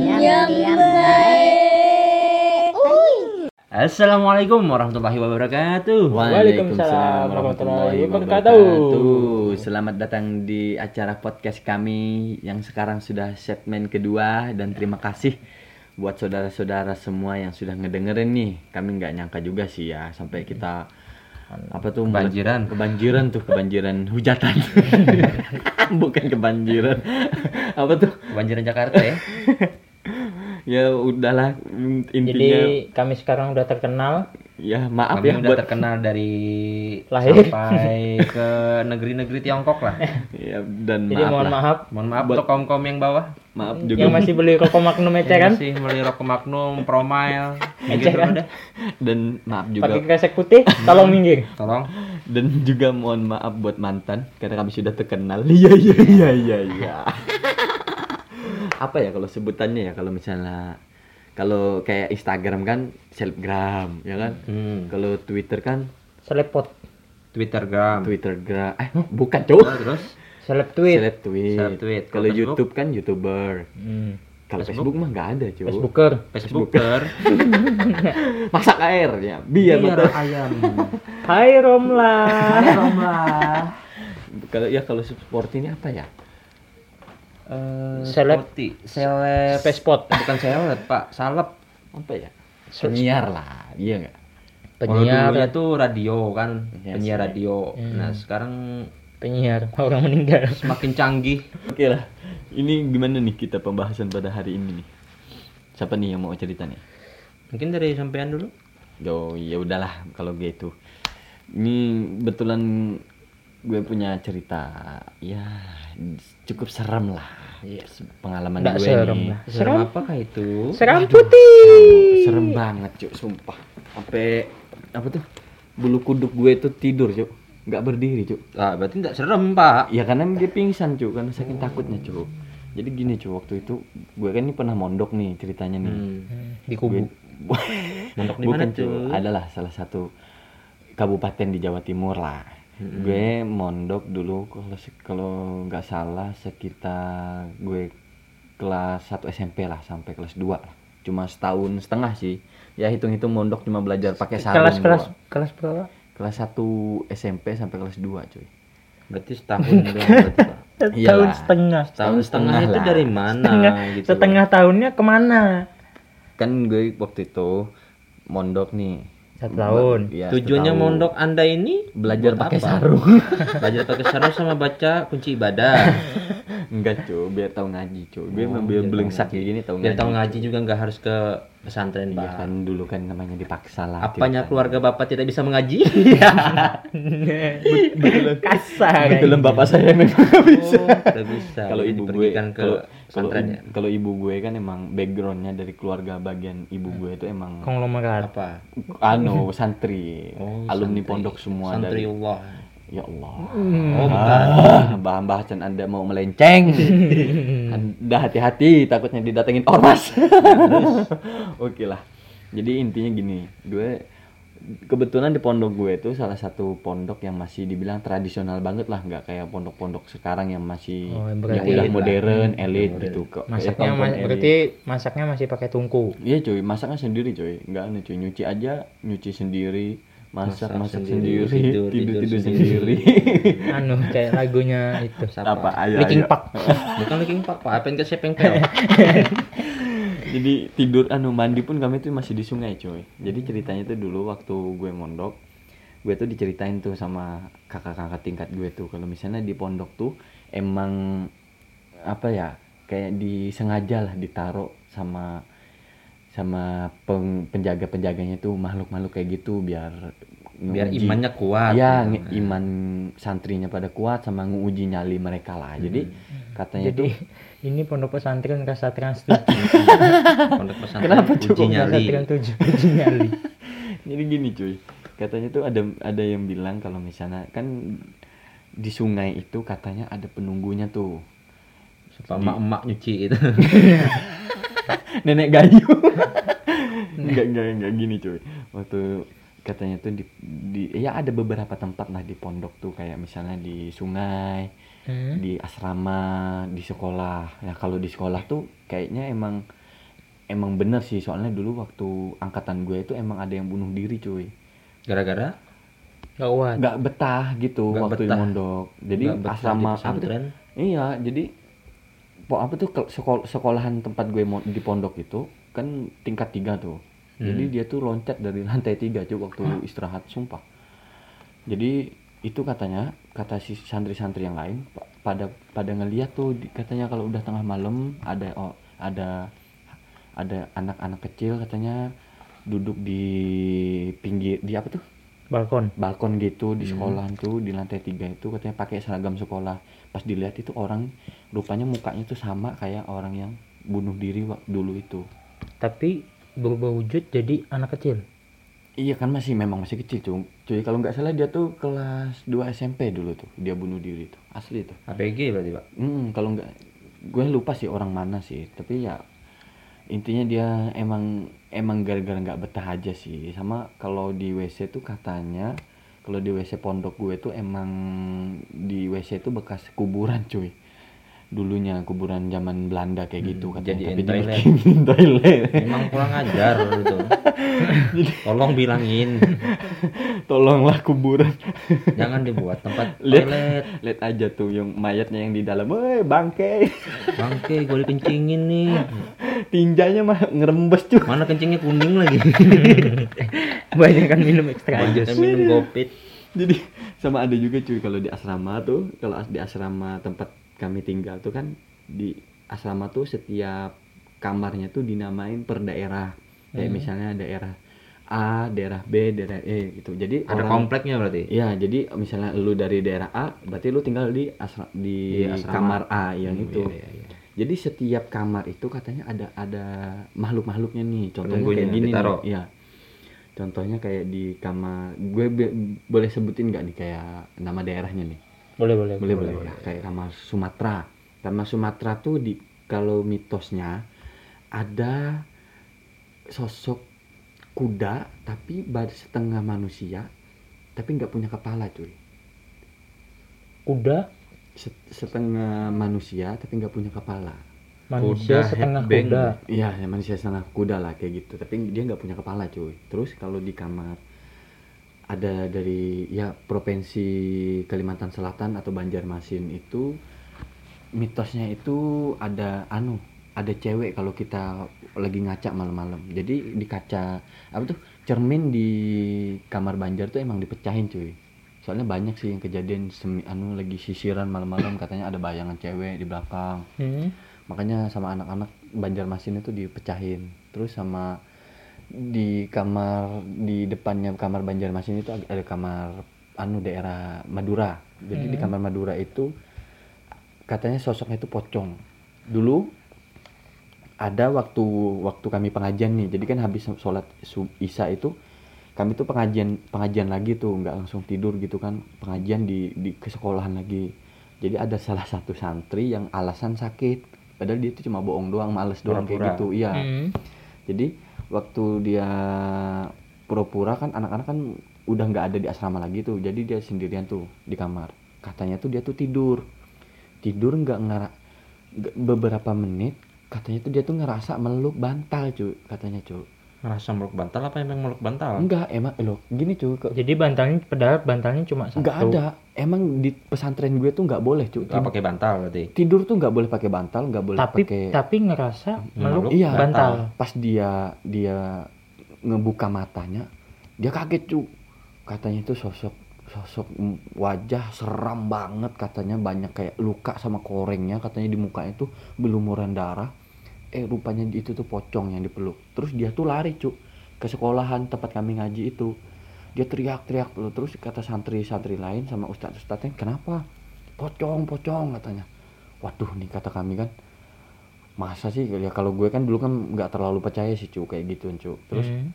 yang baik. Assalamualaikum warahmatullahi wabarakatuh. Waalaikumsalam warahmatullahi wabarakatuh. Selamat datang di acara podcast kami yang sekarang sudah segmen kedua dan terima kasih buat saudara-saudara semua yang sudah ngedengerin nih. Kami nggak nyangka juga sih ya sampai kita apa tuh Kebanjiran. kebanjiran tuh kebanjiran hujatan bukan kebanjiran apa tuh Kebanjiran Jakarta ya. ya udahlah mm, Jadi intinya kami sekarang udah terkenal. Ya maaf Kami ya udah buat terkenal dari Lahir. sampai ke negeri-negeri Tiongkok lah. ya dan Jadi maaf mohon lah. maaf Mohon maaf Buat- untuk kaum-kaum yang bawah. maaf juga yang masih beli rokok Magnum Yang eceran, masih beli rokok Magnum, Promile, dulu deh. dan maaf juga pakai kresek putih, tolong minggir. Tolong. dan juga mohon maaf buat mantan karena kami sudah terkenal iya iya iya iya iya apa ya kalau sebutannya ya kalau misalnya kalau kayak Instagram kan selebgram ya kan Hmm. kalau Twitter kan Selepot, Twittergram. Twittergram eh bukan cowok Oh, terus seleb tweet. seleb tweet, Seleb tweet. kalau? YouTube kan youtuber Hmm. kalau Facebook? Facebook mah nggak ada cuy Facebooker. Facebooker. masak air ya biar Biar mata ayam. Hai Romla. kalau ya kalau sport ini apa ya Eh, Seleb. seleb. Spacebot. Bukan seleb, Pak. Salep. apa ya penyiar lah iya nggak Penyiar, tuh radio kan, penyiar sih. radio. Hmm. Nah, sekarang penyiar orang meninggal. semakin canggih. Oke lah, ini gimana nih kita pembahasan pada hari ini nih? Siapa nih yang mau cerita nih? Mungkin dari sampean dulu. Yo, ya udahlah kalau gitu. Ini betulan gue punya cerita, ya cukup serem lah. Pengalaman Nggak gue serem nih. lah. Serem apakah itu? Seram putih. Serem banget cuk, sumpah. Sampai apa tuh? Bulu kuduk gue tuh tidur cuk, nggak berdiri cuk. Ah, berarti tidak serem, Pak. Ya karena dia pingsan cuk, karena saking takutnya cuk. Jadi gini cuk, waktu itu gue kan ini pernah mondok nih ceritanya nih. Hmm. Di kubu. Mondok di mana, cuy, cuy? adalah salah satu kabupaten di Jawa Timur lah. Gue mondok dulu kalau kalau nggak salah sekitar gue kelas 1 SMP lah sampai kelas 2 lah. Cuma setahun setengah sih. Ya hitung-hitung mondok cuma belajar pakai sarung. Kelas kelas doang. kelas berapa? Kelas 1 SMP sampai kelas 2, cuy. Berarti setahun doang berarti, Pak. Setahun Iyalah. setengah. Setahun setengah itu lah. dari mana Setengah, gitu. setengah tahunnya ke mana? Kan gue waktu itu mondok nih. Satu tahun. Ya, Tujuannya setahun. mondok Anda ini belajar pakai apa? sarung. belajar pakai sarung sama baca kunci ibadah. Enggak, cuy, biar tahu ngaji, cuy. Gue Oh, biar biar belengsak ngaji. kayak gini tahu Biar tahu ngaji juga nggak harus ke pesantren, Iya Pak. kan dulu kan namanya dipaksa lah. Apanya keluarga Bapak tidak bisa mengaji? Kasar. Kebetulan bapak saya memang nggak bisa. Oh, tidak bisa. Kalau ibu gue ke kalau kalau pesantren ibu- ya. kalau ibu gue kan emang backgroundnya dari keluarga bagian ibu gue itu emang Konglomerat. Apa? anu santri, Oh, alumni santri. pondok semua dari Santriullah. Ya Allah. Oh, bukan. Ah, bahan bahasan anda mau melenceng anda hati-hati takutnya didatengin ormas oke lah jadi intinya gini gue kebetulan di pondok gue itu salah satu pondok yang masih dibilang tradisional banget lah nggak kayak pondok-pondok sekarang yang masih Oh, yang udah lah. modern elit modern. gitu kok Masaknya kampung ma- elit. berarti masaknya masih pakai tungku. Iya cuy, masaknya sendiri cuy. Enggak anu cuy, nyuci aja, nyuci sendiri, masak Masak masak sendiri, sendiri, tidur, tidur tidur tidur sendiri. sendiri. anu kayak lagunya itu. Siapa? Apa? Ayo, Linkin ayo. Park. Bukan Linkin Park, Pak. Apa yang ke siapa yang pel? Jadi tidur anu mandi pun kami tuh masih di sungai cuy. Jadi ceritanya tuh dulu waktu gue mondok, gue tuh diceritain tuh sama kakak-kakak tingkat gue tuh kalau misalnya di pondok tuh emang apa ya kayak disengaja lah ditaruh sama sama peng- penjaga-penjaganya tuh makhluk-makhluk kayak gitu biar Biar nguji- imannya kuat. Iya, gitu. nge- iman santrinya pada kuat sama nguji nyali mereka lah. Jadi katanya Jadi tuh ini pondok pesantren rasa trans tujuh. Pondok pesantren Kenapa, uji cuy? nyali. Tujuh uji nyali. jadi gini cuy. Katanya tuh ada ada yang bilang kalau misalnya kan di sungai itu katanya ada penunggunya tuh. Sumpah emak-emak nyuci itu. Nenek gayu. enggak enggak enggak. Gini cuy. Waktu katanya tuh di, di ya ada beberapa tempat lah di pondok tuh. Kayak misalnya di sungai, Hmm. di asrama, di sekolah. Ya kalau di sekolah tuh kayaknya emang emang bener sih. Soalnya dulu waktu angkatan gue itu emang ada yang bunuh diri cuy. Gara-gara? Gak nggak betah gitu Nggak waktu di mondok. Jadi nggak betah di asrama apa iya jadi apa tuh ke- sekol- sekolahan tempat gue di pondok itu kan tingkat tiga tuh. Jadi Hmm. dia tuh loncat dari lantai tiga cuy waktu istirahat sumpah. Jadi itu katanya kata si santri-santri yang lain pa- pada pada ngeliat tuh katanya kalau udah tengah malam ada oh, ada ada anak-anak kecil katanya duduk di pinggir di apa tuh Balkon. balkon gitu Hmm. di sekolahan tuh di lantai tiga itu katanya pakai seragam sekolah. Pas dilihat itu orang rupanya mukanya tuh sama kayak orang yang bunuh diri dulu itu. Tapi berubah wujud jadi anak kecil. iya kan masih memang masih kecil cuy cuy kalau nggak salah dia tuh kelas 2 SMP dulu tuh dia bunuh diri tuh. Asli tuh. APG berarti pak? Hmm kalau nggak gue lupa sih orang mana sih. Tapi ya intinya dia emang emang gara-gara nggak betah aja sih. Sama kalau di WC tuh katanya kalau di WC pondok gue tuh emang di WC itu bekas kuburan cuy dulunya kuburan zaman Belanda kayak gitu katanya jadiin tapi toilet. dibikinin toilet Emang kurang ajar itu. Tolong bilangin, tolonglah kuburan jangan dibuat tempat lihat toilet. lihat aja tuh yang mayatnya yang di dalam woi bangke Bangke, gue dikencingin nih. tinjanya mah ngerembes cuy Mana kencingnya kuning lagi? Banyak kan minum jus. yang minum gopit. jadi sama ada juga cuy kalau di asrama tuh kalau di asrama tempat kami tinggal tuh kan di asrama tuh setiap kamarnya tuh dinamain per daerah kayak misalnya daerah A daerah B daerah E gitu jadi Ada orang kompleknya berarti. Iya, jadi misalnya lu dari daerah A, berarti lu tinggal di asra, di Di asrama. kamar A yang Hmm, itu. iya, iya, iya. Jadi setiap kamar itu katanya ada ada makhluk-makhluknya nih. Contohnya Penunggunya kayak gini ditaruh. nih. Iya. Contohnya kayak di kamar gue be- boleh sebutin nggak nih kayak nama daerahnya nih? Boleh, boleh. Boleh, boleh. Ya, kayak kamar Sumatera. Kamar Sumatera tuh di kalau mitosnya ada sosok kuda tapi bar setengah manusia tapi nggak punya kepala cuy Kuda, Set- setengah manusia tapi nggak punya kepala manusia Kuda, setengah headbang. kuda. iya ya manusia setengah kuda lah kayak gitu tapi dia nggak punya kepala cuy terus kalau di kamar ada dari ya provinsi Kalimantan Selatan atau Banjarmasin itu mitosnya itu ada anu ada cewek kalau kita lagi ngaca malam-malam. Jadi di kaca apa tuh cermin di kamar Banjar tuh emang dipecahin cuy. Soalnya banyak sih yang kejadian semi anu lagi sisiran malam-malam katanya ada bayangan cewek di belakang. Hmm. makanya sama anak-anak Banjarmasin itu dipecahin. Terus sama di kamar di depannya kamar Banjarmasin itu ada kamar anu daerah Madura. Jadi di kamar Madura itu katanya sosoknya itu pocong. Dulu ada waktu waktu kami pengajian nih. Jadi kan habis sholat isya itu kami tuh pengajian pengajian lagi tuh. Nggak langsung tidur gitu kan. Pengajian di di ke sekolahan lagi. Jadi ada salah satu santri yang alasan sakit. Padahal dia itu cuma bohong doang males doang kayak Pura-pura. gitu. Iya. Hmm. jadi waktu dia pura-pura kan anak-anak kan udah nggak ada di asrama lagi tuh. Jadi dia sendirian tuh di kamar. Katanya tuh dia tuh tidur. Tidur nggak ngera nggak- beberapa menit katanya tuh dia tuh ngerasa meluk bantal cuy katanya cuy Merasa meluk bantal apa emang meluk bantal? enggak emang loh gini cuy kok Jadi bantalnya padahal bantalnya cuma satu. nggak ada emang di pesantren gue tuh nggak boleh cuy Nggak pakai bantal berarti. tidur tuh nggak boleh pakai bantal nggak boleh Tapi pakai tapi ngerasa meluk Meluk Iya. bantal. pas dia dia ngebuka matanya dia kaget cu katanya itu sosok sosok wajah seram banget katanya banyak kayak luka sama korengnya katanya di mukanya itu belumuran darah eh rupanya itu tuh pocong yang dipeluk. Terus dia tuh lari cu ke sekolahan tempat kami ngaji itu. Dia teriak-teriak tuh terus kata santri-santri lain sama ustadz-ustadznya kenapa? Pocong pocong katanya. Waduh nih kata kami kan. Masa sih? Ya kalau gue kan dulu kan nggak terlalu percaya sih cu kayak gitu cu. Terus Hmm.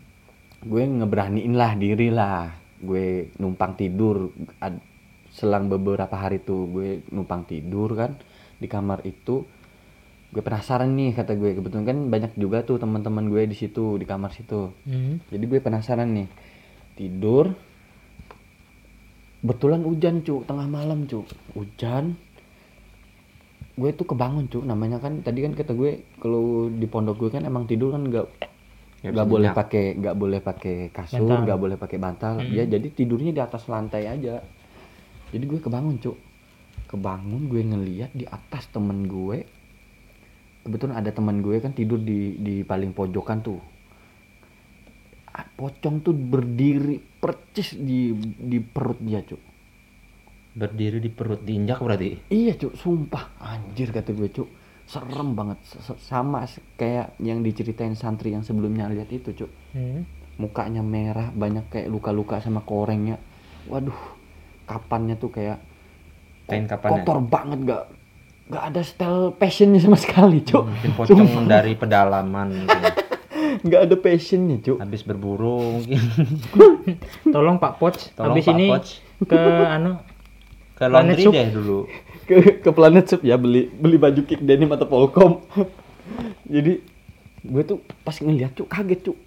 gue ngeberaniin lah diri lah. Gue numpang tidur Ad- selang beberapa hari tuh gue numpang tidur kan di kamar itu gue penasaran nih kata gue. Kebetulan kan banyak juga tuh teman-teman gue di situ di kamar situ. Hmm. jadi gue penasaran nih. Tidur betulan hujan cu. Tengah malam cu. Hujan. Gue tuh kebangun cuy namanya kan tadi kan kata gue kalau di pondok gue kan emang tidur kan nggak Nggak boleh pakai nggak boleh pakai kasur nggak boleh pakai bantal. Hmm. ya jadi tidurnya di atas lantai aja. Jadi gue kebangun cuy kebangun gue ngeliat di atas temen gue kebetulan ada teman gue kan tidur di di paling pojokan tuh. Ah, pocong tuh berdiri percis di di perut dia cuy Berdiri di perut diinjak berarti. Iya cuk, sumpah. Anjir kata gue cuk, serem banget. S- sama kayak yang diceritain santri yang sebelumnya lihat itu cuk, Hmm. mukanya merah banyak kayak luka-luka sama korengnya, waduh, kapannya tuh kayak Kain kapannya? kotor banget gak gak ada style fashionnya sama sekali cuk, Mungkin pocong dari pedalaman nggak ada fashionnya cuk, Habis berburu mungkin. Tolong Pak Poch, Tolong habis Pak ini Poch. ke anu Ke Planet laundry Soup. deh dulu. ke ke Planet Shop ya beli beli baju kick denim atau Polkom, jadi gue tuh pas ngeliat cuk kaget cuk,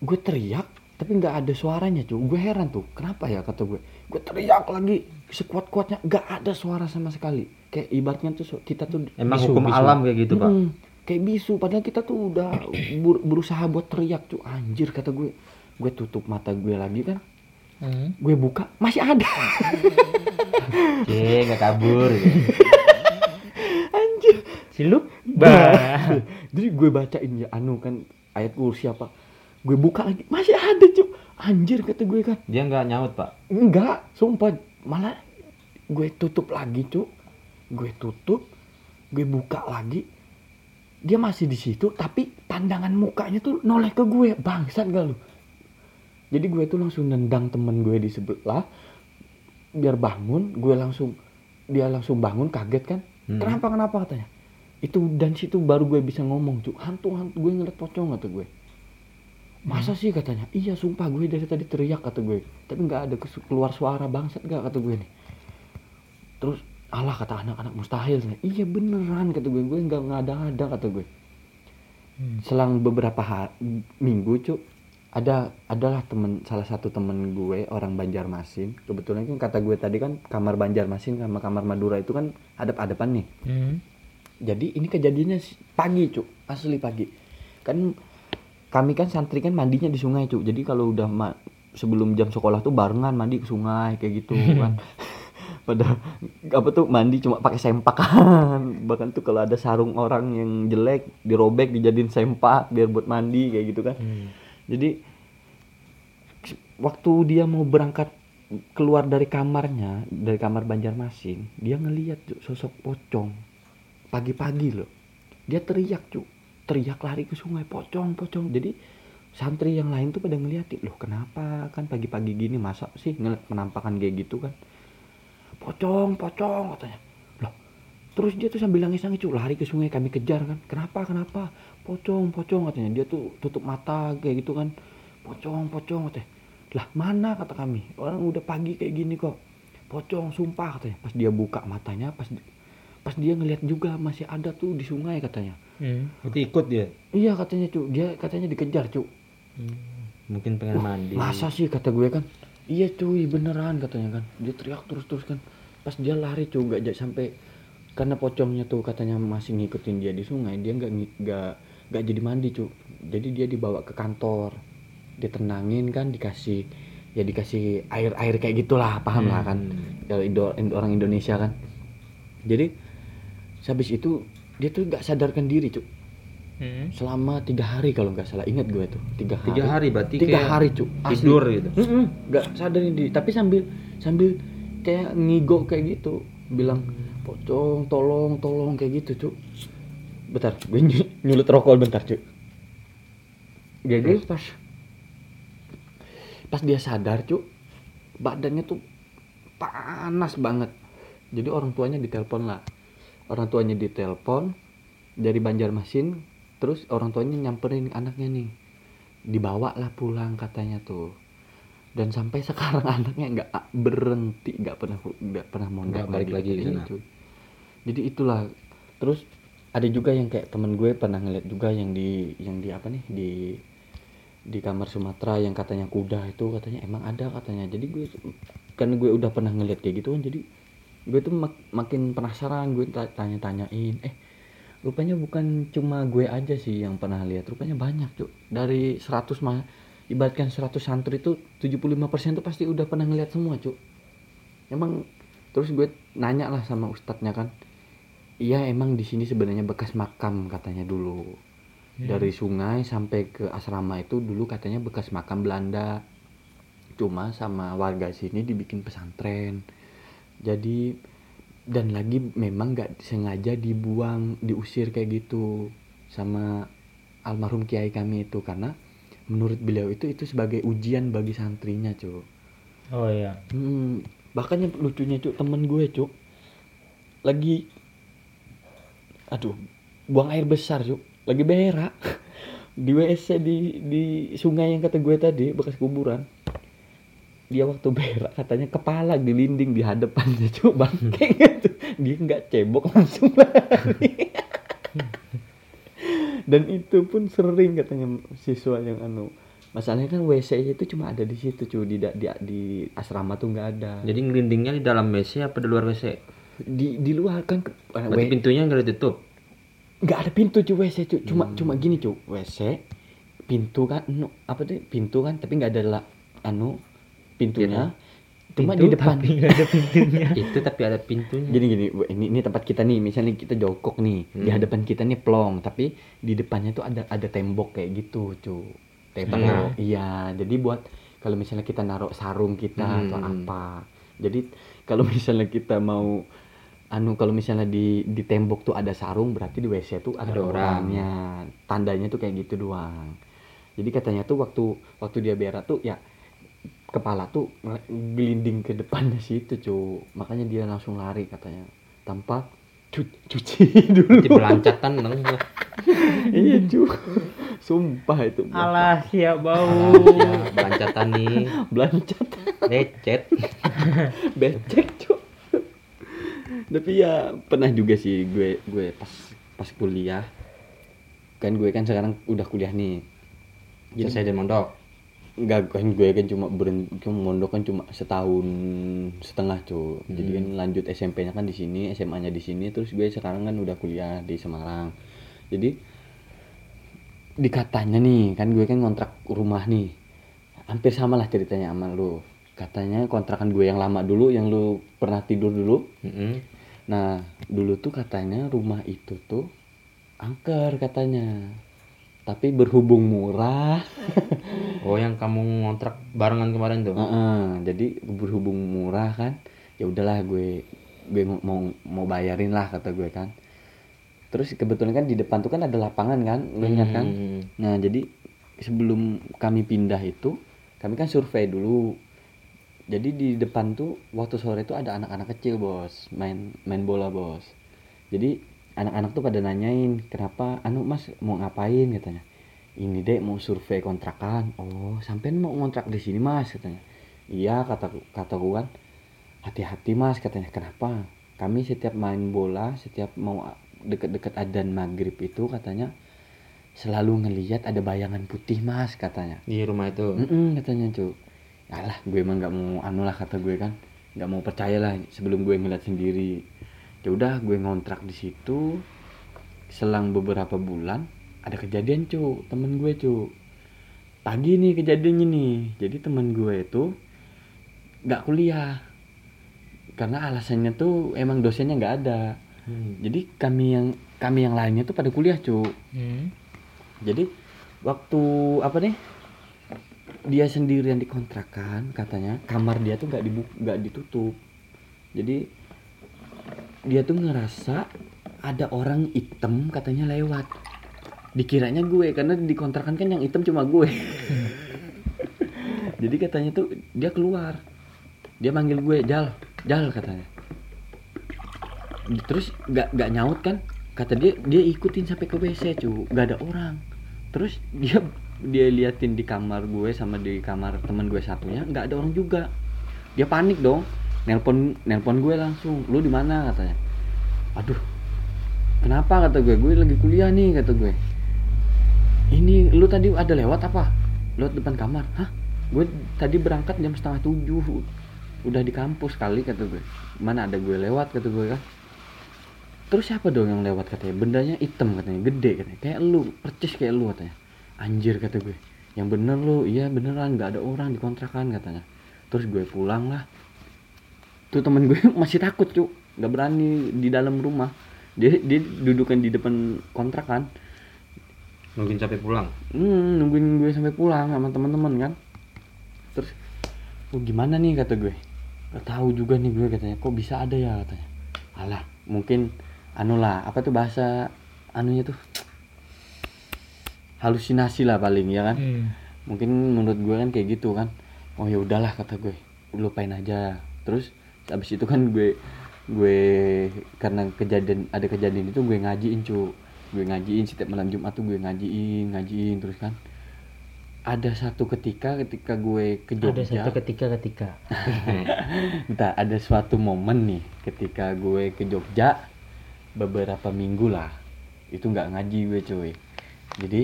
gue teriak tapi nggak ada suaranya cuk, gue heran tuh kenapa ya? kata gue, gue teriak lagi sekuat kuatnya nggak ada suara sama sekali, kayak ibaratnya tuh so- kita tuh Emang Bisu, hukum bisu. alam kayak gitu, Pak. Mm, kayak bisu padahal kita tuh udah ber- berusaha buat teriak cuk, anjir kata gue, gue tutup mata gue lagi kan, hmm. gue buka masih ada, Cie, nggak kabur gitu. anjir. silup Bah. Jadi gue bacain ya anu kan ayat kursi apa. Gue buka lagi masih ada cuk. Anjir kata gue kan. Dia nggak nyaut, Pak. Enggak, sumpah malah gue tutup lagi cuk. Gue tutup, gue buka lagi. Dia masih di situ tapi pandangan mukanya tuh noleh ke gue. Bangsat gak lu? Jadi gue tuh langsung nendang temen gue di sebelah biar bangun, gue langsung dia langsung bangun kaget kan. Hmm. Kenapa kenapa katanya? Itu dan situ baru gue bisa ngomong cuk. Hantu hantu gue ngeliat pocong kata gue. Masa sih katanya? Iya sumpah gue dari tadi teriak kata gue. Tapi nggak ada keluar suara bangsat gak kata gue nih. Terus Allah kata anak-anak mustahil. Iya beneran kata gue. Gue nggak nggak ada ada kata gue. Hmm. Selang beberapa hari, minggu cuk ada adalah temen salah satu temen gue orang Banjarmasin kebetulan kan kata gue tadi kan kamar Banjarmasin sama kamar Madura itu kan adap-adapan nih Hmm. jadi ini kejadiannya pagi cuk asli pagi kan kami kan santri kan mandinya di sungai cuk jadi kalau udah sebelum jam sekolah tuh barengan mandi ke sungai kayak gitu kan pada apa tuh mandi cuma pakai sempak kan bahkan tuh kalau ada sarung orang yang jelek dirobek dijadiin sempak biar buat mandi kayak gitu kan Hmm. jadi waktu dia mau berangkat keluar dari kamarnya, dari kamar Banjarmasin, dia ngeliat Cuk, sosok pocong pagi-pagi loh. Dia teriak cuk, teriak lari ke sungai pocong pocong. Jadi santri yang lain tuh pada ngeliatin loh kenapa kan pagi-pagi gini masa sih ngeliat penampakan kayak gitu kan pocong pocong katanya. Loh terus dia tuh sambil nangis-nangis cuk. Lari ke sungai kami kejar kan. Kenapa kenapa? Pocong pocong katanya. Dia tuh tutup mata kayak gitu kan. Pocong pocong katanya. Lah mana kata kami? Orang udah pagi kayak gini kok. Pocong sumpah katanya. Pas dia buka matanya pas pas dia ngeliat juga masih ada tuh di sungai katanya. Hmm. Itu ikut dia. iya katanya cuk. Dia katanya dikejar cuk. Mungkin pengen mandi. masa sih kata gue kan iya cuy beneran katanya kan. Dia teriak terus terus kan. Pas dia lari cuy gak ja- sampai karena pocongnya tuh katanya masih ngikutin dia di sungai dia nggak nggak nggak jadi mandi cuy. Jadi dia dibawa ke kantor. Ditenangin kan dikasih ya dikasih air air kayak gitulah paham lah kan. Hmm. Kalau Indo- Indo- orang Indonesia kan. Jadi habis itu dia tuh nggak sadarkan diri cuy Hmm. selama tiga hari kalau nggak salah. Ingat gue tuh tiga hari Tiga hari. berarti tiga kayak hari cuy asli. tidur gitu. Nggak sadarin diri tapi sambil sambil kayak ngigo kayak gitu. Bilang pocong tolong tolong kayak gitu cuk. Bentar gue ny- nyulut rokok bentar cuk. Jadi pas pas dia sadar cuk badannya tuh panas banget. Jadi orang tuanya ditelepon lah. Orang tuanya ditelepon dari Banjarmasin terus orang tuanya nyamperin anaknya nih. Dibawa lah pulang katanya tuh. Dan sampai sekarang anaknya nggak berhenti nggak pernah nggak pernah mau Nggak balik lagi ke sana. cuy. jadi itulah. Terus ada juga yang kayak temen gue pernah ngeliat juga yang di yang di apa nih di di kamar Sumatera yang katanya kuda itu katanya emang ada katanya. Jadi gue karena gue udah pernah ngeliat kayak gitu kan jadi gue tuh mak- makin penasaran. Gue ta- tanya-tanyain eh rupanya bukan cuma gue aja sih yang pernah lihat rupanya banyak cuk. Dari 100 mah ibaratkan 100 santri itu 75% tuh pasti udah pernah ngeliat semua cuk. Emang terus gue nanya lah sama ustadznya kan iya emang di sini sebenarnya bekas makam katanya dulu. Dari sungai sampai ke asrama itu dulu katanya bekas makam Belanda. Cuma sama warga sini dibikin pesantren. Jadi dan lagi memang nggak sengaja dibuang diusir kayak gitu sama almarhum kiai kami itu. Karena menurut beliau itu itu sebagai ujian bagi santrinya cuy Oh iya. Hmm, bahkan yang lucunya cuk temen gue cuk lagi aduh buang air besar cuk lagi berak. Di WC di di sungai yang kata gue tadi bekas kuburan dia waktu berak katanya kepala dilinding di hadapannya. Cuk bangke gitu. Dia nggak cebok langsung lari. Dan itu pun sering katanya siswa yang anu. Masalahnya kan WC itu cuma ada di situ cuy di, di di asrama tuh nggak ada. Jadi ngelindingnya di dalam WC apa di luar WC? di di luar kan eh, Berarti pintunya nggak ditutup. nggak ada pintu cuy WC cuy cuma cuma gini cuy WC pintu kan anu, apa tuh pintu kan tapi nggak ada la, anu pintunya cuma di depan tapi ada pintunya. Itu tapi ada pintunya. gini gini ini ini tempat kita nih misalnya kita jongkok nih di Hmm. hadapan kita nih plong tapi di depannya tuh ada ada tembok kayak gitu cuy tembok Tengah. iya jadi buat kalau misalnya kita naruh sarung kita atau Hmm. apa jadi kalau misalnya kita mau anu kalau misalnya di di tembok tuh ada sarung berarti di WC tuh ada, Ada orang. orangnya tandanya tuh kayak gitu doang jadi katanya tuh waktu waktu dia berak tuh ya kepala tuh gelinding ke depannya situ cu makanya dia langsung lari katanya tanpa cu- cuci dulu Nanti belancatan dong. iya cu sumpah itu Alah, siap bau. ya, belancatan nih. belancat Lecet. becek cu tapi ya pernah juga sih gue gue pas pas kuliah kan gue kan sekarang udah kuliah nih Jadi- Selesai dari mondok. Enggak kan gue kan cuma berhenti cuma mondok kan cuma setahun setengah cuy. Jadi kan lanjut SMP-nya kan di sini, SMA-nya di sini, terus gue sekarang kan udah kuliah di Semarang. Jadi dikatanya nih kan gue kan kontrak rumah nih. Hampir sama lah ceritanya sama lu. Katanya kontrakan gue yang lama dulu yang lu pernah tidur dulu. Mm-mm. Nah, dulu tuh katanya rumah itu tuh angker katanya. Tapi berhubung murah Oh yang kamu ngontrak barengan kemarin tuh. Heeh, jadi berhubung murah kan, ya udahlah gue gue mau mau bayarin lah kata gue kan. Terus kebetulan kan di depan tuh kan ada lapangan kan, lu ingat kan? Hmm. Nah jadi sebelum kami pindah itu, kami kan survei dulu. Jadi di depan tuh waktu sore itu ada anak-anak kecil bos, main main bola bos. Jadi anak-anak tuh pada nanyain kenapa, anu mas mau ngapain katanya. Ini dek mau survei kontrakan. Oh sampean mau ngontrak di sini mas katanya. Iya kata kataku kan. Hati-hati mas katanya kenapa? Kami setiap main bola, setiap mau deket-deket adan maghrib itu katanya selalu ngelihat ada bayangan putih mas katanya Di rumah itu. Mm-mm, katanya cu alah gue emang nggak mau anu lah kata gue kan nggak mau percaya lah sebelum gue ngeliat sendiri ya udah gue ngontrak di situ. Selang beberapa bulan ada kejadian cu temen gue cu pagi nih kejadiannya nih. Jadi temen gue itu nggak kuliah. Karena alasannya tuh emang dosennya nggak ada. Hmm. jadi kami yang kami yang lainnya tuh pada kuliah cu Hmm. jadi waktu apa nih? Dia sendirian dikontrakan katanya. Kamar dia tuh nggak dibuka nggak ditutup. Jadi dia tuh ngerasa ada orang hitam katanya lewat. Dikiranya gue karena dikontrakan kan yang hitam cuma gue. Jadi katanya tuh dia keluar. Dia manggil gue jal jal katanya. Terus nggak nggak nyaut kan? Kata dia dia ikutin sampai ke WC cu. Nggak ada orang. Terus dia dia liatin di kamar gue sama di kamar teman gue satunya nggak ada orang juga. Dia panik dong nelpon nelpon gue langsung. Lu di mana? katanya. Aduh kenapa? kata gue. Gue lagi kuliah nih kata gue. Ini lu tadi ada lewat apa? Lewat depan kamar. Hah? Gue tadi berangkat jam setengah tujuh. Udah di kampus kali kata gue. Mana ada gue lewat kata gue kan. Terus siapa dong yang lewat katanya? Bendanya hitam katanya gede katanya. Kayak lu percis kayak lu katanya. Anjir kata gue. Yang bener lu. Iya beneran nggak ada orang di kontrakan katanya. Terus gue pulang lah tuh temen gue masih takut cuk. Nggak berani di dalam rumah. Dia dia dudukan di depan kontrakan Mungkin sampai pulang. hmm, nungguin gue sampai pulang sama teman-teman kan. Terus oh gimana nih? kata gue. Gak tahu juga nih gue katanya. Kok bisa ada ya? katanya. Alah mungkin anu lah apa tuh bahasa anunya tuh? Halusinasi lah paling ya kan. Hmm. mungkin menurut gue kan kayak gitu kan. Oh ya udahlah kata gue. Lupain aja. Terus habis itu kan gue gue karena kejadian ada kejadian itu gue ngajiin cu gue ngajiin setiap malam jumat tuh gue ngajiin ngajiin terus kan. Ada satu ketika ketika gue ke Ada Jogja. satu ketika-ketika. entah ada suatu momen nih ketika gue ke Jogja beberapa minggu lah. Itu nggak ngaji gue cuy. Jadi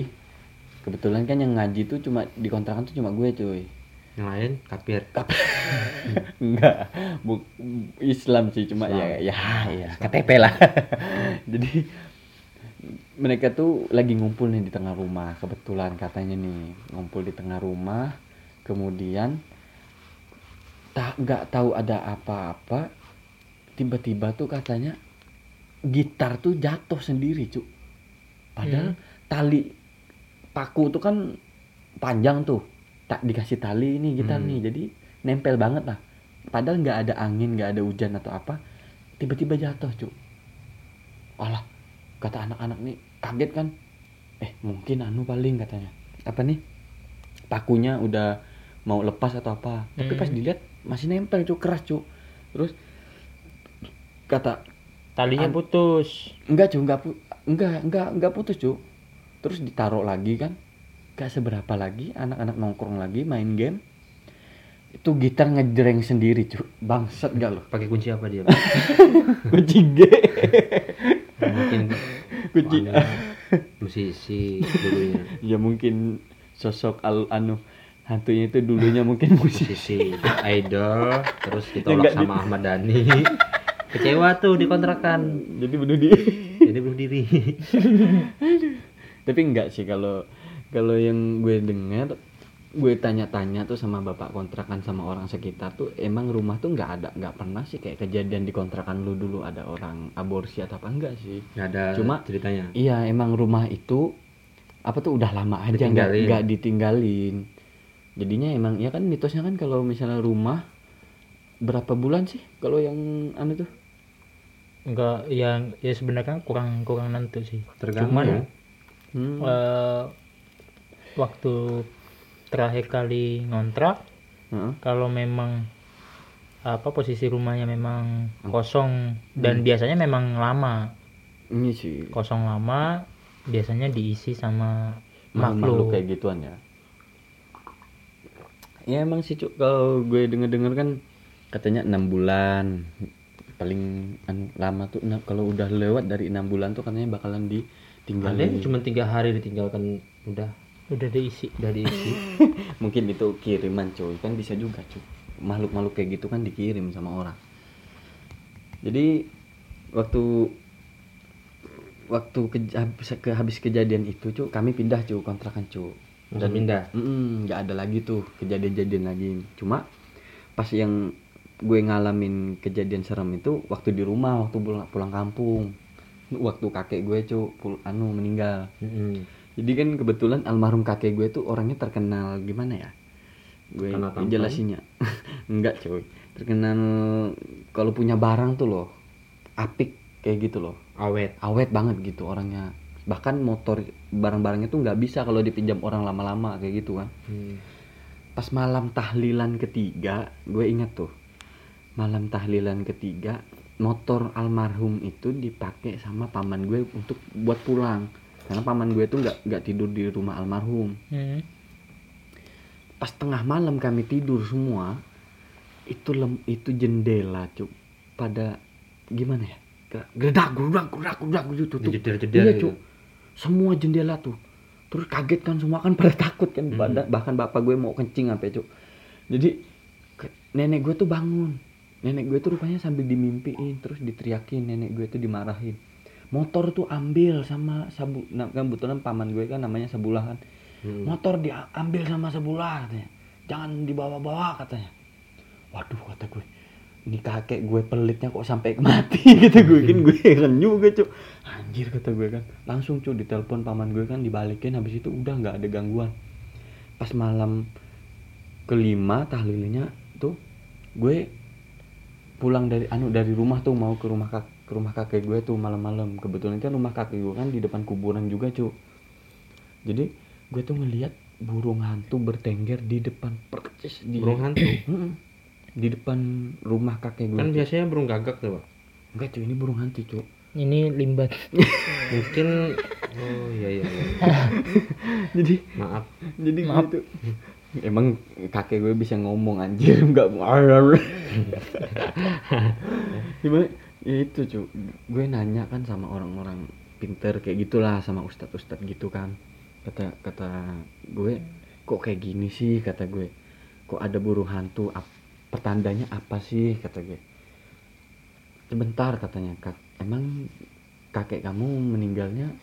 kebetulan kan yang ngaji tuh cuma di kontrakan tuh cuma gue cuy Yang lain kapir. enggak. Bu Islam sih cuma ya ya ya KTP lah. Jadi mereka tuh lagi ngumpul nih di tengah rumah. Kebetulan katanya nih ngumpul di tengah rumah. Kemudian tak nggak tahu ada apa-apa. Tiba-tiba tuh katanya gitar tuh jatuh sendiri cuk. Padahal tali paku tuh kan panjang tuh tak dikasih tali ini gitar Hmm. nih. Jadi nempel banget lah. Padahal nggak ada angin nggak ada hujan atau apa tiba-tiba jatuh cuk. Alah kata anak-anak nih kaget kan? Eh mungkin anu paling katanya. Apa nih? Pakunya udah mau lepas atau apa. Tapi pas Hmm. dilihat masih nempel cuk. Keras cuk. Terus kata Talinya An- putus. enggak cuk. Enggak pu- enggak enggak enggak putus cuk. Terus ditaruh lagi kan gak seberapa lagi anak-anak nongkrong lagi main game itu gitar ngejreng sendiri cuk bangsat gak lo Pakai kunci apa dia? kunci G Mungkin kunci anu, musisi dulunya. ya mungkin sosok al anu hantunya itu dulunya mungkin musisi Musisi idol terus Ya, ditolak sama Ahmad Dhani. Kecewa tuh di kontrakan. jadi bunuh diri Jadi bunuh diri. tapi enggak sih kalau kalau yang gue dengar gue tanya-tanya tuh sama bapak kontrakan sama orang sekitar tuh emang rumah tuh nggak ada nggak pernah sih kayak kejadian di kontrakan lu dulu ada orang aborsi atau apa enggak sih Nggak ada Cuma- ceritanya. iya emang rumah itu apa tuh udah lama aja nggak nggak ditinggalin jadinya emang ya kan mitosnya kan kalau misalnya rumah berapa bulan sih kalau yang anu tuh Enggak yang ya sebenarnya kurang kurang nentu sih. Tergantung. Cuman Hmm. eh, waktu terakhir kali ngontrak Heeh. kalau memang apa posisi rumahnya memang kosong dan biasanya memang lama. Ini sih. Kosong lama biasanya diisi sama makhluk. makhluk. Kayak gituan ya? Ya emang sih cuk. Kalau gue denger denger kan katanya enam bulan paling an- lama tuh enam- kalau udah lewat dari enam bulan tuh katanya bakalan Ada ditinggalin yang cuma tiga hari ditinggalkan udah udah diisi. Udah diisi. mungkin itu kiriman cuy. Kan bisa juga cuy. Makhluk makhluk kayak gitu kan dikirim sama orang. Jadi waktu waktu ke, habis, ke- habis kejadian itu cuy kami pindah cuy kontrakan cuy. Langsung pindah. Nggak ada lagi tuh kejadian-kejadian lagi. Cuma pas yang gue ngalamin kejadian serem itu waktu di rumah waktu pulang, pulang kampung. Waktu kakek gue cu pul- anu meninggal. Mm-mm. Jadi kan kebetulan almarhum kakek gue tuh orangnya terkenal gimana ya? Gue jelasinnya. Enggak cuy. Terkenal kalau punya barang tuh loh apik kayak gitu loh. Awet. awet banget gitu orangnya. Bahkan motor barang-barangnya tuh nggak bisa kalau dipinjam orang lama-lama kayak gitu kan. Hmm. pas malam tahlilan ketiga gue ingat tuh. Malam tahlilan ketiga motor almarhum itu dipakai sama paman gue untuk buat pulang karena paman gue tuh nggak nggak tidur di rumah almarhum. Hmm. pas tengah malam kami tidur semua itu lem, itu jendela cuk. Pada gimana ya? Kayak gerak gerak gerak gerak gitu tuh. Jeder-jeder iya gitu. cuk. Semua jendela tuh. Terus kaget kan semua kan pada takut kan. Hmm. Pada- bahkan bapak gue mau kencing sampai cuk. Jadi ke- nenek gue tuh bangun. Nenek gue tuh rupanya sambil dimimpiin terus diteriakin nenek gue tuh dimarahin motor tuh ambil sama sabu nah, kan kebetulan paman gue kan namanya sebulah kan. Hmm. motor diambil sama sebulah katanya. Jangan dibawa-bawa katanya. Waduh kata gue. Ini kakek gue pelitnya kok sampai mati gitu gue. Kan gue heran juga cuk. Anjir kata gue kan. Langsung cuk ditelepon paman gue kan dibalikin. Habis itu udah nggak ada gangguan. Pas malam kelima tahlilnya tuh gue pulang dari anu dari rumah tuh mau ke rumah kak ke rumah kakek gue tuh malam-malam. Kebetulan kan rumah kakek gue kan di depan kuburan juga cuk jadi gue tuh ngelihat burung hantu bertengger di depan percis di burung hantu? Di depan rumah kakek gue kan biasanya burung gagak tuh pak? Enggak cuy ini burung hantu cuy Ini limbat. mungkin oh iya iya, iya. jadi maaf. jadi Maaf. gitu emang kakek gue bisa ngomong anjir enggak gimana ya itu cuy gue nanya kan sama orang-orang pinter kayak gitulah sama ustadz ustadz gitu kan. Kata kata gue kok kayak gini sih? kata gue. Kok ada burung hantu? Ap- pertandanya apa sih? kata gue. Sebentar katanya. Kak emang kakek kamu meninggalnya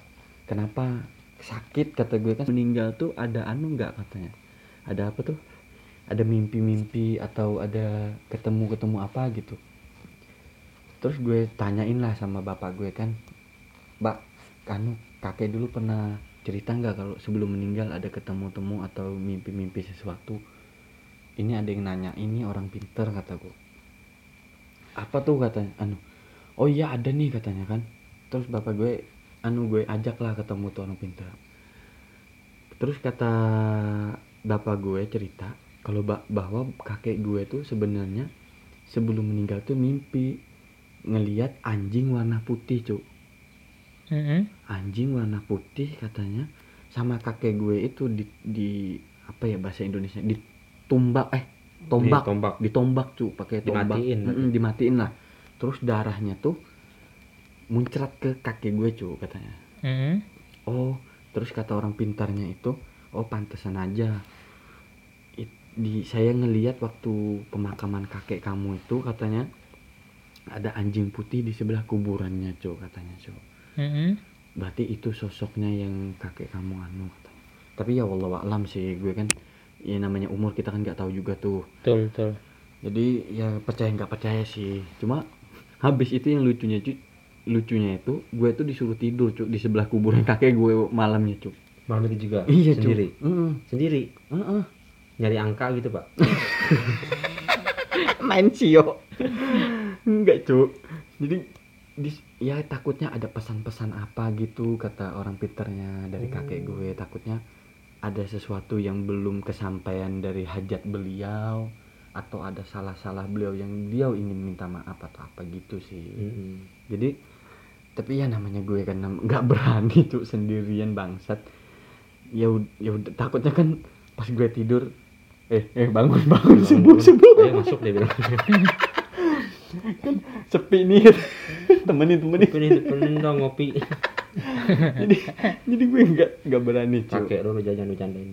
kenapa? Sakit kata gue. Kan meninggal tuh ada anu nggak? katanya. Ada apa tuh? Ada mimpi-mimpi atau ada ketemu-ketemu apa gitu terus gue tanyain lah sama bapak gue kan mbak anu kakek dulu pernah cerita nggak kalau sebelum meninggal ada ketemu-temu atau mimpi-mimpi sesuatu? Ini ada yang nanya ini orang pinter kata gue apa tuh? katanya anu oh iya ada nih katanya kan. Terus bapak gue anu gue ajak lah ketemu tuh orang pinter. Terus kata bapak gue cerita kalau ba- bahwa kakek gue tuh sebenarnya sebelum meninggal tuh mimpi ngelihat anjing warna putih cuk Mm-mm. anjing warna putih katanya sama kakek gue itu di, di apa ya bahasa Indonesia ditumbak eh tombak Ditombak. ditombak cu pakai tombak Dimatiin berarti. Mm-mm, dimatiin lah terus darahnya tuh muncrat ke kakek gue cu katanya Mm-mm. oh terus kata orang pintarnya itu oh pantesan aja It- di saya ngelihat waktu pemakaman kakek kamu itu katanya ada anjing putih di sebelah kuburannya cu katanya cu Mm-mm. berarti itu sosoknya yang kakek kamu anu katanya. Tapi ya wallah alam sih gue kan ya namanya umur kita kan nggak tahu juga tuh. Betul, betul. jadi ya percaya nggak percaya sih. Cuma habis itu yang lucunya cu lucunya itu gue tuh disuruh tidur cu di sebelah kuburan kakek gue malamnya cu malam itu juga? Iya sendiri? Mm-mm. sendiri? Mm-mm. nyari angka gitu pak? Main sio enggak cu jadi di- ya takutnya ada pesan-pesan apa gitu kata orang pinternya dari kakek gue. Takutnya ada sesuatu yang belum kesampaian dari hajat beliau atau ada salah-salah beliau yang dia ingin minta maaf atau apa gitu sih. Mm-mm. jadi tapi ya namanya gue kan nggak berani tuh sendirian bangsat. Ya ya takutnya kan pas gue tidur eh eh bangun bangun subuh ayo masuk bilang sepi nih. Temenin temenin. Ini temenin dong ngopi. Jadi jadi gue nggak nggak berani cuy pakai dulu jajan bercandain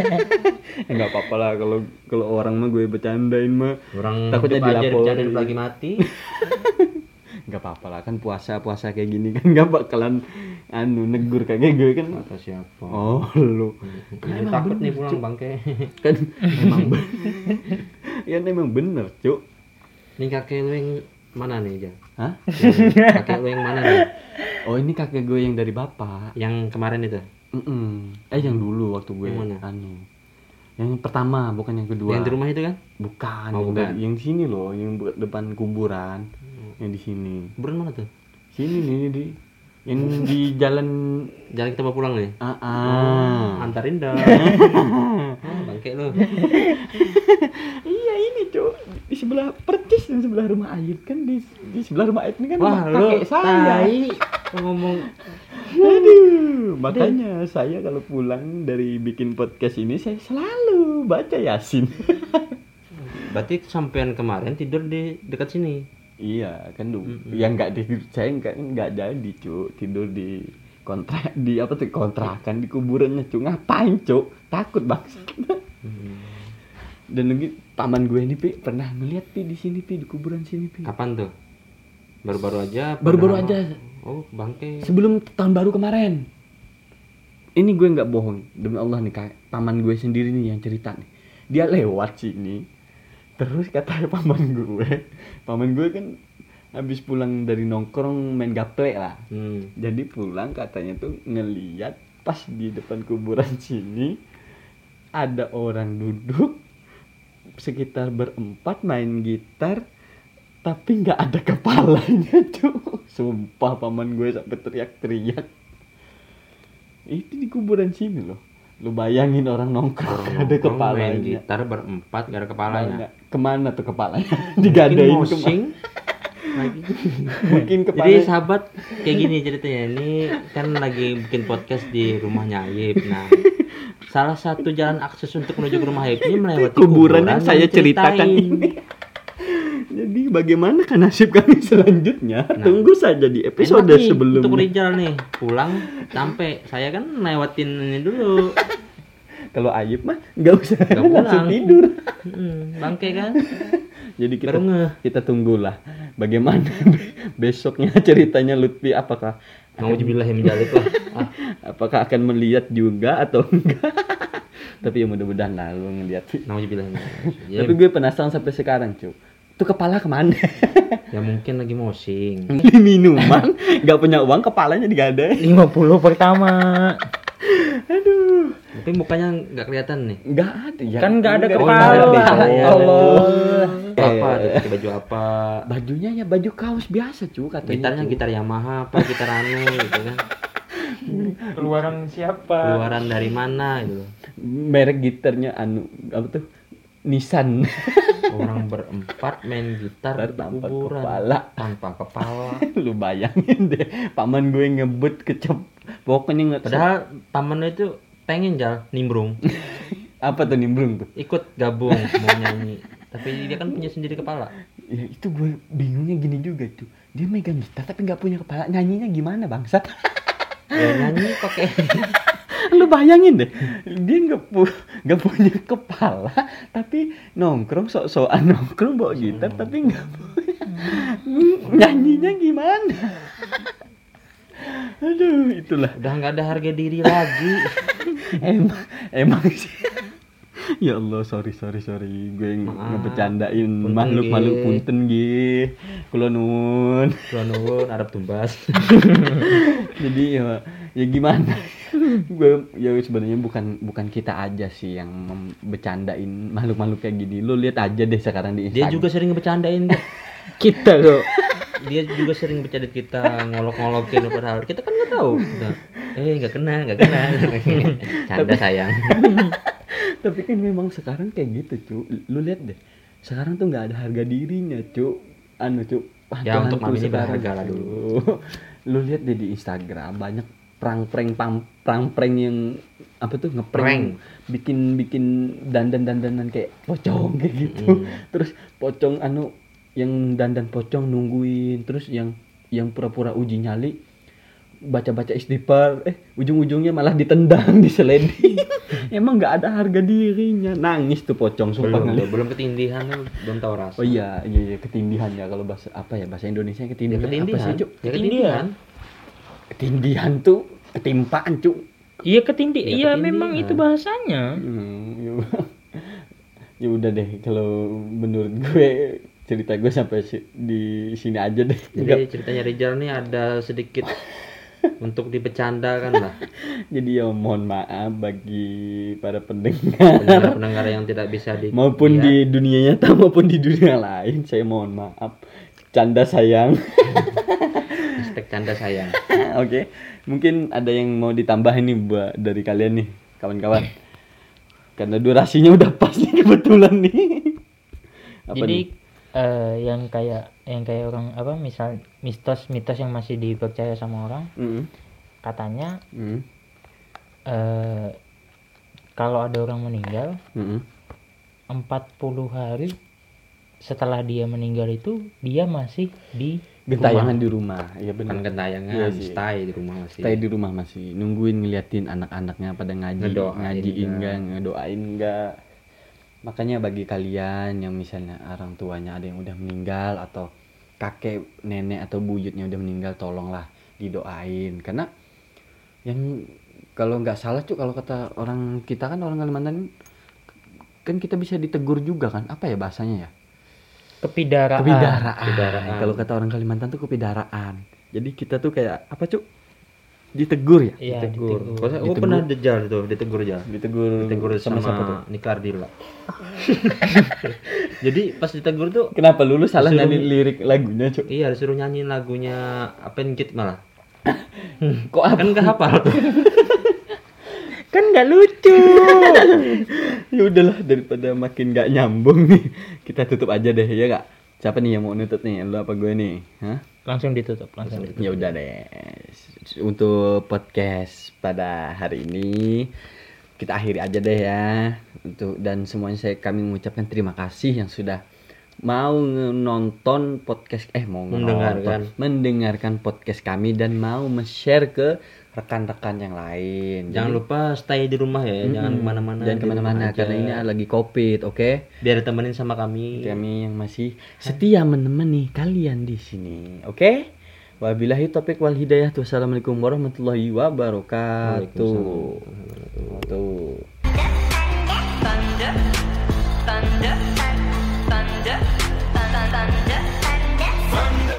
ya nggak apa-apa lah. Kalau kalau orang mah gue bercandain mah. Orang Takutnya dilaporin. bercandain lagi mati. Nggak apa-apa lah. Kan puasa puasa kayak gini kan nggak bakalan anu negur kayak gue kan. Kata siapa? Oh lu. Jadi takut nih pulang bangke kan emang ya emang bener cuk ini kakek lu yang mana nih Jang? Hah? Yang kakek lu yang mana nih oh ini kakek gue yang dari bapak yang kemarin itu Mm-mm. eh yang dulu waktu gue Yang mana? anu yang pertama bukan yang kedua yang di rumah itu kan bukan Oh, yang bukan. dari- yang sini loh yang depan kuburan yang di sini bulan mana tuh sini nih di yang di jalan jalan kita mau pulang nih ah, ah. antarin dong oh, bangke lu. Iya ini cuk. Di sebelah percis di sebelah rumah Ayub kan di di sebelah rumah Ayub ini kan wah rumah lu kakek saya. tai ngomong. Aduh makanya saya kalau pulang dari bikin podcast ini saya selalu baca Yasin. Berarti sampean kemarin tidur di dekat sini iya kan du yang nggak di saya nggak nggak jadi cuk. Tidur di kontrak di apa tuh? Kontrakan di kuburannya cuk. Ngapain cuk? Takut banget dan lagi paman gue ini pi pernah ngeliat pi di sini pi di kuburan sini pi? Kapan tuh? Baru-baru aja. Baru-baru aja. Oh, bangke. sebelum tahun baru kemarin. Ini gue nggak bohong. Demi Allah nih kak paman gue sendiri nih yang cerita nih. Dia lewat sini terus kata paman gue paman gue kan habis pulang dari nongkrong main gaple lah. Hmm. jadi pulang katanya tuh ngeliat pas di depan kuburan sini ada orang duduk sekitar berempat main gitar tapi nggak ada kepalanya tuh sumpah paman gue sampai teriak-teriak. Itu di kuburan sini loh lu bayangin orang nongkrong nggak ada Nongkrong, main kepalanya gitar berempat gak ada kepalanya. Mana- ke mana tuh kepalanya Mungkin digadain mosing. ke mana lagi. mungkin Jadi kepala sahabat kayak gini ceritanya ini kan lagi bikin podcast di rumahnya Ayib. Nah, salah satu jalan akses untuk menuju ke rumah Ayib ini melewati kuburan yang saya ceritakan ini. Bagaimana kan nasib kami selanjutnya? Nah. Tunggu saja di episode nih Untuk sebelumnya. Rijal nih pulang sampai saya kan lewatin ini dulu. Kalau Ayub mah nggak usah Nggak langsung tidur. Hmm, bangke kan? Jadi kita Baru ngeh. kita tunggulah bagaimana besoknya ceritanya Lutfi apakah Mau jubilah yang menjalik lah. Ah, apakah akan melihat juga atau enggak? Tapi ya mudah-mudahan lah lu ngeliat. yang menjalik. Ya, Tapi gue penasaran sampai sekarang, cu. Itu kepala ke mana? ya mungkin lagi mosing. Beli minuman, nggak punya uang, kepalanya digadai. 50 pertama. Aduh. Tapi mukanya nggak kelihatan nih. Nggak ada ya. Kan nggak ada Nggak kepala. ada deh. Ya Allah. Apa? Eh, Ada pakai baju apa? Bajunya ya baju kaos biasa cu katanya. Gitarnya cu. gitar Yamaha apa gitar anu gitu kan. Keluaran siapa? Keluaran dari mana gitu. Merek gitarnya anu apa tuh? Nissan. Orang berempat main gitar di Tanpa kuburan kepala. tanpa kepala. Lu bayangin deh, paman gue ngebut kecep. Pokoknya nggak Padahal paman itu pengen jal nimbrung, apa tuh nimbrung tuh? ikut gabung mau nyanyi. Tapi dia kan punya sendiri kepala. Ya itu gue bingungnya gini juga tuh. Dia megang gitar tapi nggak punya kepala. Nyanyinya gimana bangsat? Ya nyanyi pakai Lu bayangin deh, dia nggak pu nggak punya kepala, tapi nongkrong sok-sokan nongkrong bawa gitar, tapi nggak punya nyanyinya gimana? Aduh, itulah udah nggak ada harga diri lagi. emang emang sih. Ya Allah, sorry sorry sorry, gue nge- Maaf. ngebecandain makhluk makhluk punten gih, kulo nun. Kulon nuwun Arab tumbas. jadi ya ya gimana gue ya sebenarnya bukan bukan kita aja sih yang bercandain makhluk-makhluk kayak gini lu lihat aja deh sekarang di Dia Instagram juga sering bercandain. Kita kok. Dia juga sering bercanda kita ngolok-ngolokin padahal kita kan nggak tahu. Eh nggak kena nggak kena. Canda sayang. tapi kan memang sekarang kayak gitu cu lu lihat deh sekarang tuh nggak ada harga dirinya cu anu cu Ya, untuk mami ini berharga lah dulu. lu lihat deh di Instagram banyak prank-prank pam- prank-prank yang apa tuh Prank. ngeprank bikin bikin dandan dandanan kayak pocong kayak gitu Mm. terus pocong anu yang dandan pocong nungguin terus yang yang pura-pura uji nyali baca-baca istighfar eh ujung-ujungnya malah ditendang diseleding emang nggak ada harga dirinya nangis tuh pocong sumpah Belum belum ketindihan lu belum tahu rasa. oh iya iya, iya ketindihan ya kalau bahasa apa ya bahasa Indonesia Ya ketindihan, apa ketindihan. sih Ya ketindihan. ketindihan tuh ketimpaan cuk. Iya ketindi. Ya, Iya ketindihan. memang itu bahasanya. Hmm, ya, ya udah deh kalau menurut gue cerita gue sampai si- di sini aja deh. Jadi Nggak- ceritanya Rizal nih ada sedikit untuk dibecandakan lah. Jadi ya mohon maaf bagi para pendengar. Pendengar-pendengar yang tidak bisa di maupun lihat. di dunia nyata maupun di dunia lain saya mohon maaf. Canda sayang hashtag canda sayang. Oke mungkin ada yang mau ditambahin nih buat dari kalian nih kawan-kawan. Karena durasinya udah pas nih kebetulan nih. Apa Jadi nih? eh, yang kayak yang kayak orang apa misal mitos-mitos yang masih dipercaya sama orang Mm, katanya mm, eh kalau ada orang meninggal mm, 40 hari setelah dia meninggal itu dia masih di gentayangan di rumah. Iya benar. Gentayangan Iya sih. stay di rumah masih. Stay di rumah masih. Nungguin ngeliatin anak-anaknya pada ngaji Ngedoain ngajiin enggak. enggak ngedoain enggak makanya bagi kalian yang misalnya orang tuanya ada yang udah meninggal atau kakek nenek atau buyutnya udah meninggal tolonglah didoain. Karena yang kalau nggak salah cuy kalau kata orang kita kan orang Kalimantan kan kita bisa ditegur juga kan? Apa ya bahasanya ya kepidaraan kepidaraan. kepidaraan. Kalau kata orang Kalimantan tuh kepidaraan. Jadi kita tuh kayak apa cuk? Ditegur ya? Iya, ditegur. ditegur. Saya- oh, pernah dejal tuh, ditegur aja. Ditegur, Ditegur sama, siapa tuh? Niklar Dila. Jadi pas ditegur tuh Kenapa lu, lu salah Disuruh- nyanyi lirik lagunya cuk? iya disuruh nyanyiin lagunya Apengit malah. Kok apa? Kan gak hafal tuh. Kan nggak lucu ya udahlah daripada makin nggak nyambung nih. Kita tutup aja deh ya gak? Siapa nih yang mau nutup nih? Lu apa gue nih? Hah? langsung ditutup langsung ditutup Ya udah deh. Untuk podcast pada hari ini kita akhiri aja deh ya. Untuk dan semuanya saya kami mengucapkan terima kasih yang sudah mau nonton podcast eh mau Mendengarkan. nonton, mendengarkan podcast kami dan mau men-share ke rekan-rekan yang lain. Jangan Jadi, lupa stay di rumah ya, mm, jangan ke mana-mana. Jangan ke mana-mana karena ini lagi covid, oke? Okay? Biar temenin sama kami. Kami yang masih setia menemani kalian di sini, oke? Okay? Wabillahi topik wal hidayah. Wassalamualaikum warahmatullahi wabarakatuh. Tuh. Thunder, thunder, thunder, thunder.